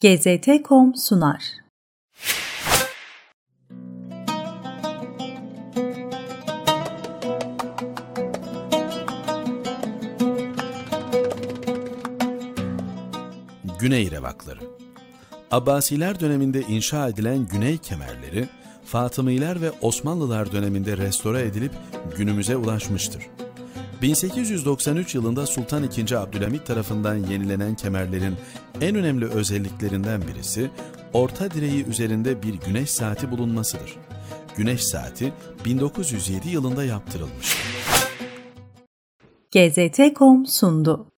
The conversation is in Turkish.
GZT.com sunar. Güney Revakları Abbasiler döneminde inşa edilen Güney kemerleri, Fatımiler ve Osmanlılar döneminde restore edilip günümüze ulaşmıştır. 1893 yılında Sultan II. Abdülhamit tarafından yenilenen kemerlerin en önemli özelliklerinden birisi, orta direği üzerinde bir güneş saati bulunmasıdır. Güneş saati 1907 yılında yaptırılmıştır. GZT.com sundu.